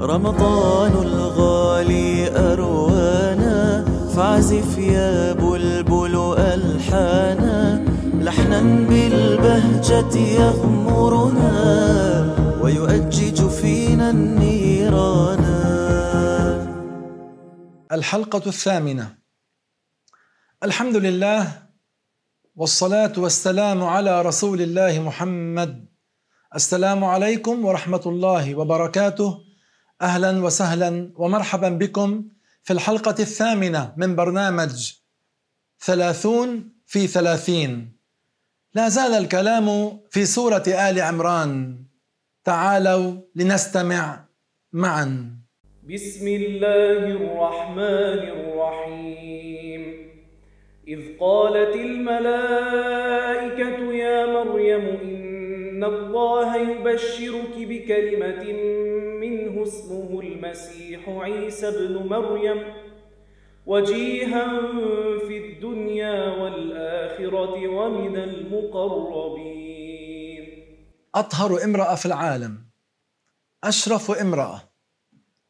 رمضان الغالي أروانا فاعزف يا بلبل ألحانا. لحنا بالبهجة يغمرنا ويؤجج فينا النيرانا الحلقة الثامنة. الحمد لله والصلاة والسلام على رسول الله محمد السلام عليكم ورحمة الله وبركاته. أهلا وسهلا ومرحبا بكم في الحلقة الثامنة من برنامج ثلاثون في ثلاثين. لا زال الكلام في سورة آل عمران. تعالوا لنستمع معا. بسم الله الرحمن الرحيم. إذ قالت الملائكة الله يبشرك بكلمة منه اسمه المسيح عيسى بن مريم. وجيها في الدنيا والآخرة ومن المقربين. أطهر امرأة في العالم أشرف امرأة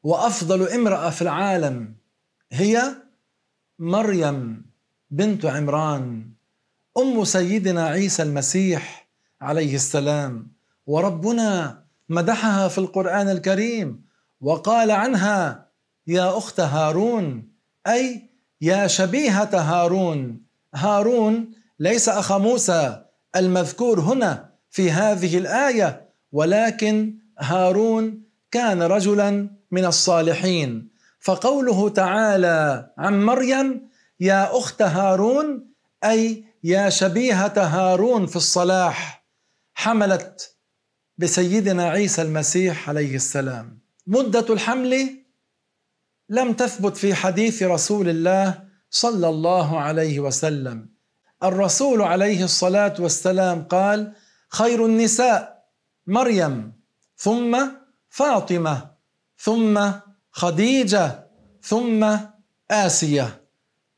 وأفضل امرأة في العالم هي مريم بنت عمران أم سيدنا عيسى المسيح. عليه السلام. وربنا مدحها في القرآن الكريم وقال عنها يا أخت هارون أي يا شبيهة هارون. هارون ليس أخ موسى المذكور هنا في هذه الآية ولكن هارون كان رجلا من الصالحين. فقوله تعالى عن مريم يا أخت هارون أي يا شبيهة هارون في الصلاح حملت بسيدنا عيسى المسيح عليه السلام. مدة الحمل لم تثبت في حديث رسول الله صلى الله عليه وسلم. الرسول عليه الصلاة والسلام قال خير النساء مريم ثم فاطمة ثم خديجة ثم آسية.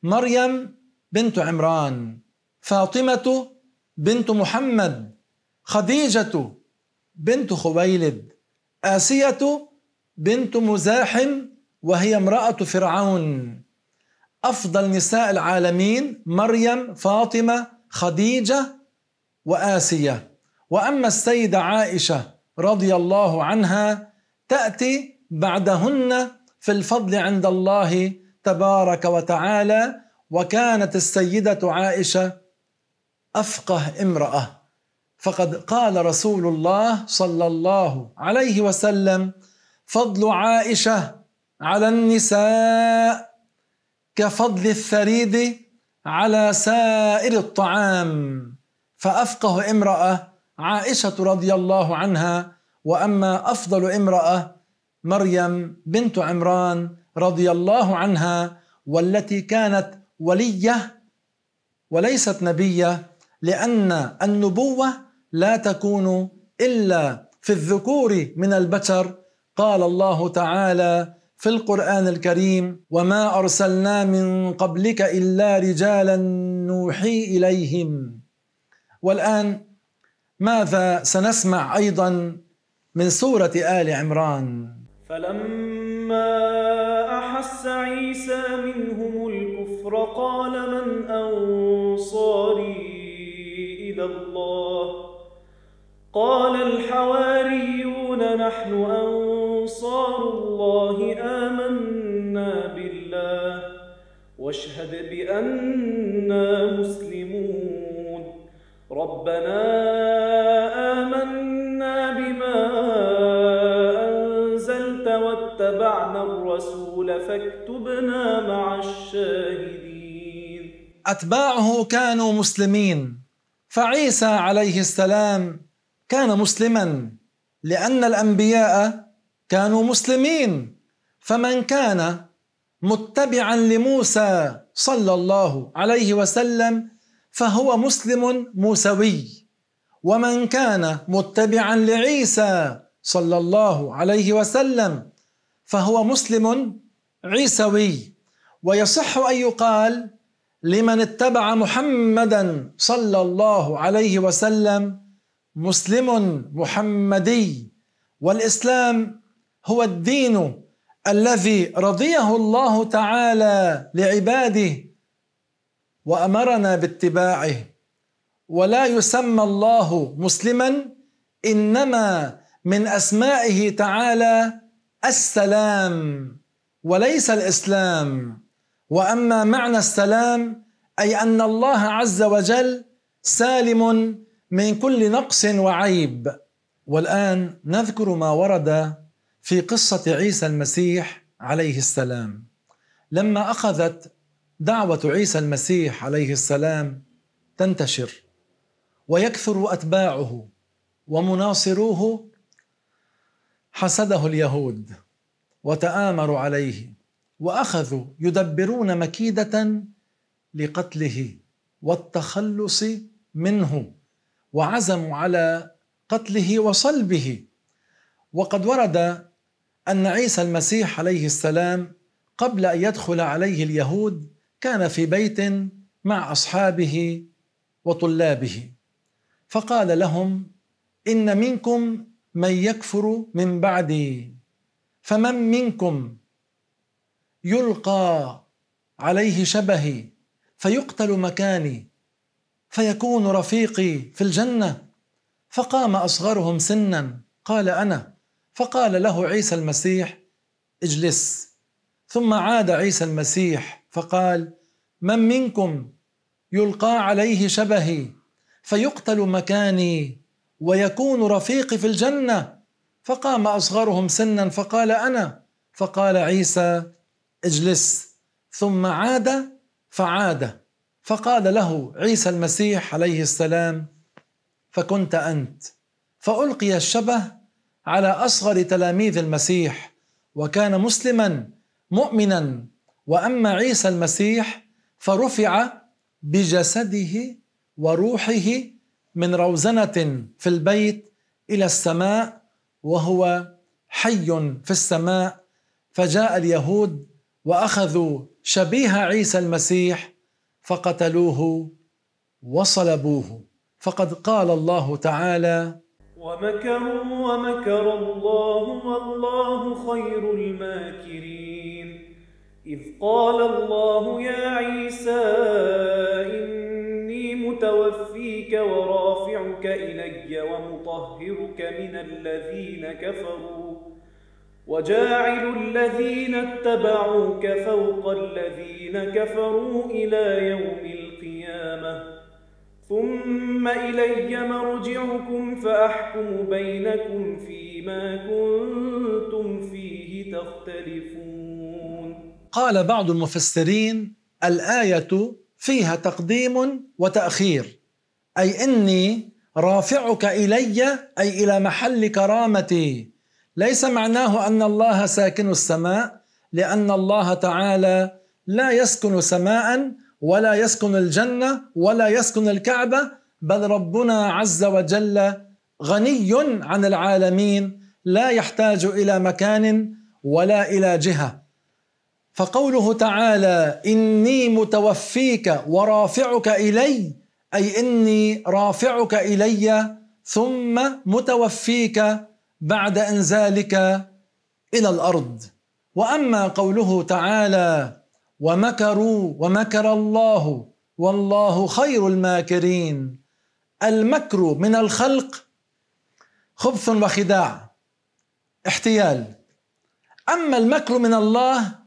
مريم بنت عمران فاطمة بنت محمد خديجة بنت خويلد آسية بنت مزاحم وهي امرأة فرعون. أفضل نساء العالمين مريم فاطمة خديجة وآسية. وأما السيدة عائشة رضي الله عنها تأتي بعدهن في الفضل عند الله تبارك وتعالى وكانت السيدة عائشة أفقه امرأة. فقد قال رسول الله صلى الله عليه وسلم فضل عائشة على النساء كفضل الثريد على سائر الطعام. فأفقه امرأة عائشة رضي الله عنها وأما أفضل امرأة مريم بنت عمران رضي الله عنها والتي كانت ولية وليست نبية لأن النبوة لا تكون إلا في الذكور من البشر. قال الله تعالى في القرآن الكريم وما أرسلنا من قبلك إلا رجالا نوحي إليهم. والآن ماذا سنسمع أيضا من سورة آل عمران؟ فلما أحس عيسى منهم الكفر قال من أنصاري إلى الله؟ قال الحواريون نحن أنصار الله آمنا بالله واشهد بأننا مسلمون ربنا آمنا بما أنزلت واتبعنا الرسول فاكتبنا مع الشاهدين أتباعه كانوا مسلمين فعيسى عليه السلام كان مسلما لأن الأنبياء كانوا مسلمين. فمن كان متبعا لموسى صلى الله عليه وسلم فهو مسلم موسوي. ومن كان متبعا لعيسى صلى الله عليه وسلم فهو مسلم عيسوي. ويصح أن يقال لمن اتبع محمدا صلى الله عليه وسلم مسلم محمدي والإسلام هو الدين الذي رضيه الله تعالى لعباده وأمرنا باتباعه. ولا يسمى الله مسلما إنما من أسمائه تعالى السلام وليس الإسلام. وأما معنى السلام أي أن الله عز وجل سالم من كل نقص وعيب. والآن نذكر ما ورد في قصة عيسى المسيح عليه السلام. لما أخذت دعوة عيسى المسيح عليه السلام تنتشر ويكثر أتباعه ومناصروه حسده اليهود وتآمروا عليه وأخذوا يدبرون مكيدة لقتله والتخلص منه. وعزموا على قتله وصلبه. وقد ورد أن عيسى المسيح عليه السلام قبل أن يدخل عليه اليهود كان في بيت مع أصحابه وطلابه. فقال لهم إن منكم من يكفر من بعدي فمن منكم يلقى عليه شبهي فيقتل مكاني فيكون رفيقي في الجنة. فقام أصغرهم سنا. قال أنا. فقال له عيسى المسيح اجلس. ثم عاد عيسى المسيح فقال من منكم يلقى عليه شبهي فيقتل مكاني ويكون رفيقي في الجنة؟ فقام أصغرهم سنا فقال أنا. فقال عيسى اجلس. ثم عاد فعاد. فقال له عيسى المسيح عليه السلام فكنت أنت. فألقي الشبه على أصغر تلاميذ المسيح وكان مسلما مؤمنا. وأما عيسى المسيح فرفع بجسده وروحه من روزنة في البيت إلى السماء وهو حي في السماء. فجاء اليهود وأخذوا شبيه عيسى المسيح فقتلوه وصلبوه. فقد قال الله تعالى ومكروا ومكر الله والله خير الماكرين. إذ قال الله يا عيسى إني متوفيك ورافعك إلي ومطهرك من الذين كفروا. وجاعل الذين اتبعوك فوق الذين كفروا إلى يوم القيامة. ثم إلي مرجعكم فأحكم بينكم فيما كنتم فيه تختلفون. قال بعض المفسرين الآية فيها تقديم وتأخير أي إني رافعك إلي أي إلى محل كرامتي. ليس معناه أن الله ساكن السماء لأن الله تعالى لا يسكن سماء ولا يسكن الجنة ولا يسكن الكعبة بل ربنا عز وجل غني عن العالمين لا يحتاج إلى مكان ولا إلى جهة. فقوله تعالى إني متوفيك ورافعك إلي أي إني رافعك إلي ثم متوفيك بعد انزالك إلى الأرض. وأما قوله تعالى ومكروا ومكر الله والله خير الماكرين المكر من الخلق خبث وخداع احتيال. أما المكر من الله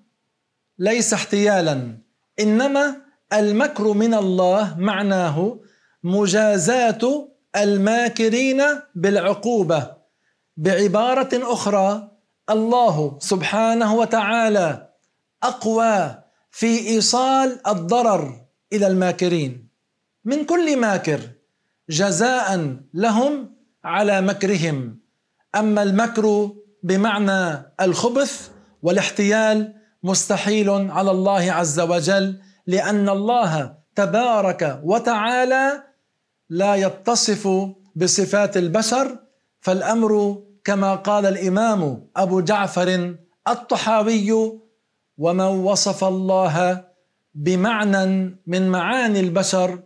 ليس احتيالا إنما المكر من الله معناه مجازاة الماكرين بالعقوبة. بعبارة أخرى الله سبحانه وتعالى أقوى في إيصال الضرر إلى الماكرين. من كل ماكر جزاء لهم على مكرهم. أما المكر بمعنى الخبث والاحتيال مستحيل على الله عز وجل لأن الله تبارك وتعالى لا يتصف بصفات البشر فالأمر كما قال الإمام أبو جعفر الطحاوي ومن وصف الله بمعنى من معاني البشر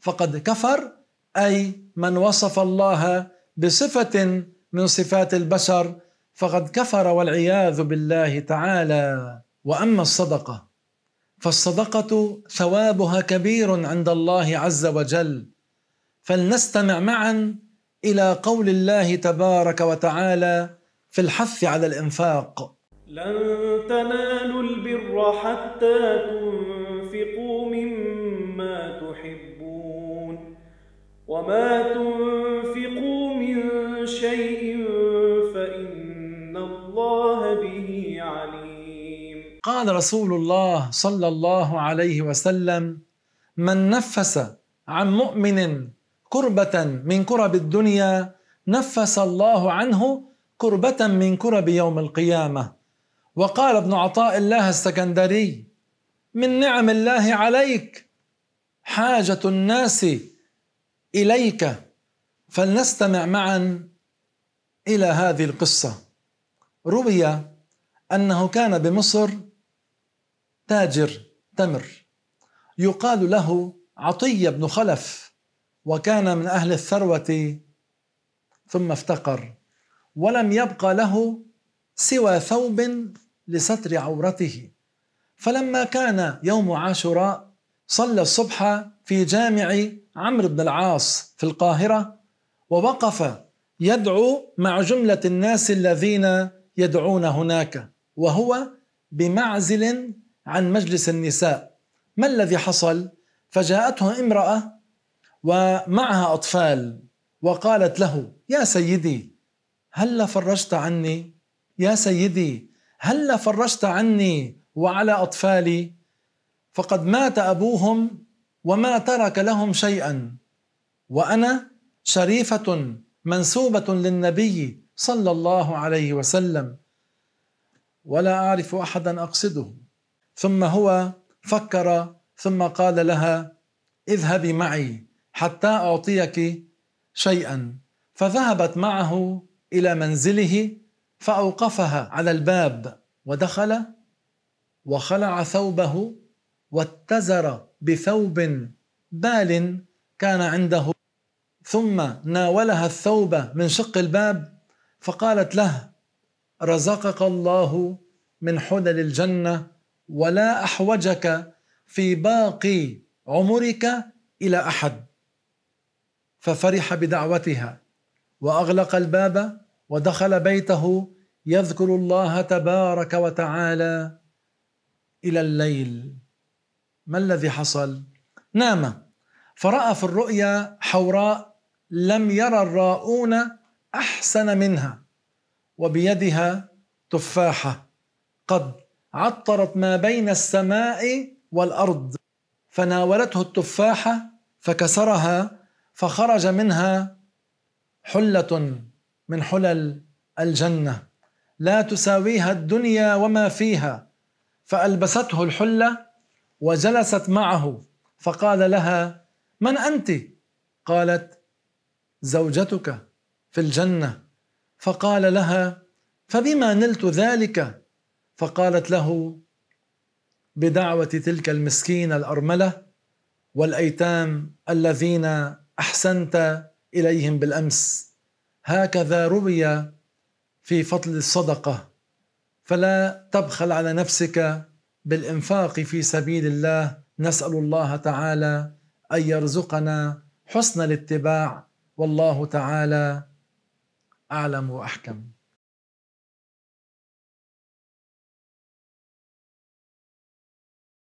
فقد كفر أي من وصف الله بصفة من صفات البشر فقد كفر والعياذ بالله تعالى. وأما الصدقة فالصدقة ثوابها كبير عند الله عز وجل. فلنستمع معا إلى قول الله تبارك وتعالى في الحث على الإنفاق. لن تنالوا البر حتى تنفقوا مما تحبون وما تنفقوا من شيء فإن الله به عليم. قال رسول الله صلى الله عليه وسلم من نفس عن مؤمن كربة من كرب الدنيا نفس الله عنه كربة من كرب يوم القيامة. وقال ابن عطاء الله السكندري من نعم الله عليك حاجة الناس إليك فلنستمع معا إلى هذه القصة. روي أنه كان بمصر تاجر تمر يقال له عطية بن خلف. وكان من أهل الثروة ثم افتقر. ولم يبقى له سوى ثوب لستر عورته. فلما كان يوم عاشوراء صلى الصبح في جامع عمرو بن العاص في القاهرة ووقف يدعو مع جملة الناس الذين يدعون هناك وهو بمعزل عن مجلس النساء. ما الذي حصل؟ فجاءته امرأة ومعها أطفال. وقالت له يا سيدي هل فرجت عني؟ يا سيدي هل فرجت عني وعلى أطفالي؟ فقد مات أبوهم وما ترك لهم شيئا. وأنا شريفة منسوبة للنبي صلى الله عليه وسلم. ولا أعرف احدا أقصده. ثم هو فكر ثم قال لها اذهبي معي. حتى أعطيك شيئا. فذهبت معه إلى منزله فأوقفها على الباب ودخل وخلع ثوبه واتزر بثوب بال كان عنده. ثم ناولها الثوب من شق الباب فقالت له رزقك الله من حلل الجنة ولا أحوجك في باقي عمرك إلى أحد. ففرح بدعوتها وأغلق الباب ودخل بيته يذكر الله تبارك وتعالى إلى الليل. ما الذي حصل؟ نام. فرأى في الرؤيا حوراء لم يرى الراؤون أحسن منها وبيدها تفاحة. قد عطرت ما بين السماء والأرض فناولته التفاحة فكسرها فخرج منها حلة من حلل الجنة. لا تساويها الدنيا وما فيها. فألبسته الحلة وجلست معه. فقال لها من أنت؟ قالت زوجتك في الجنة. فقال لها فبما نلت ذلك؟ فقالت له بدعوة تلك المسكينه الأرملة والأيتام الذين أحسنت إليهم بالأمس. هكذا روي في فضل الصدقة. فلا تبخل على نفسك بالإنفاق في سبيل الله. نسأل الله تعالى أن يرزقنا حسن الاتباع. والله تعالى أعلم وأحكم.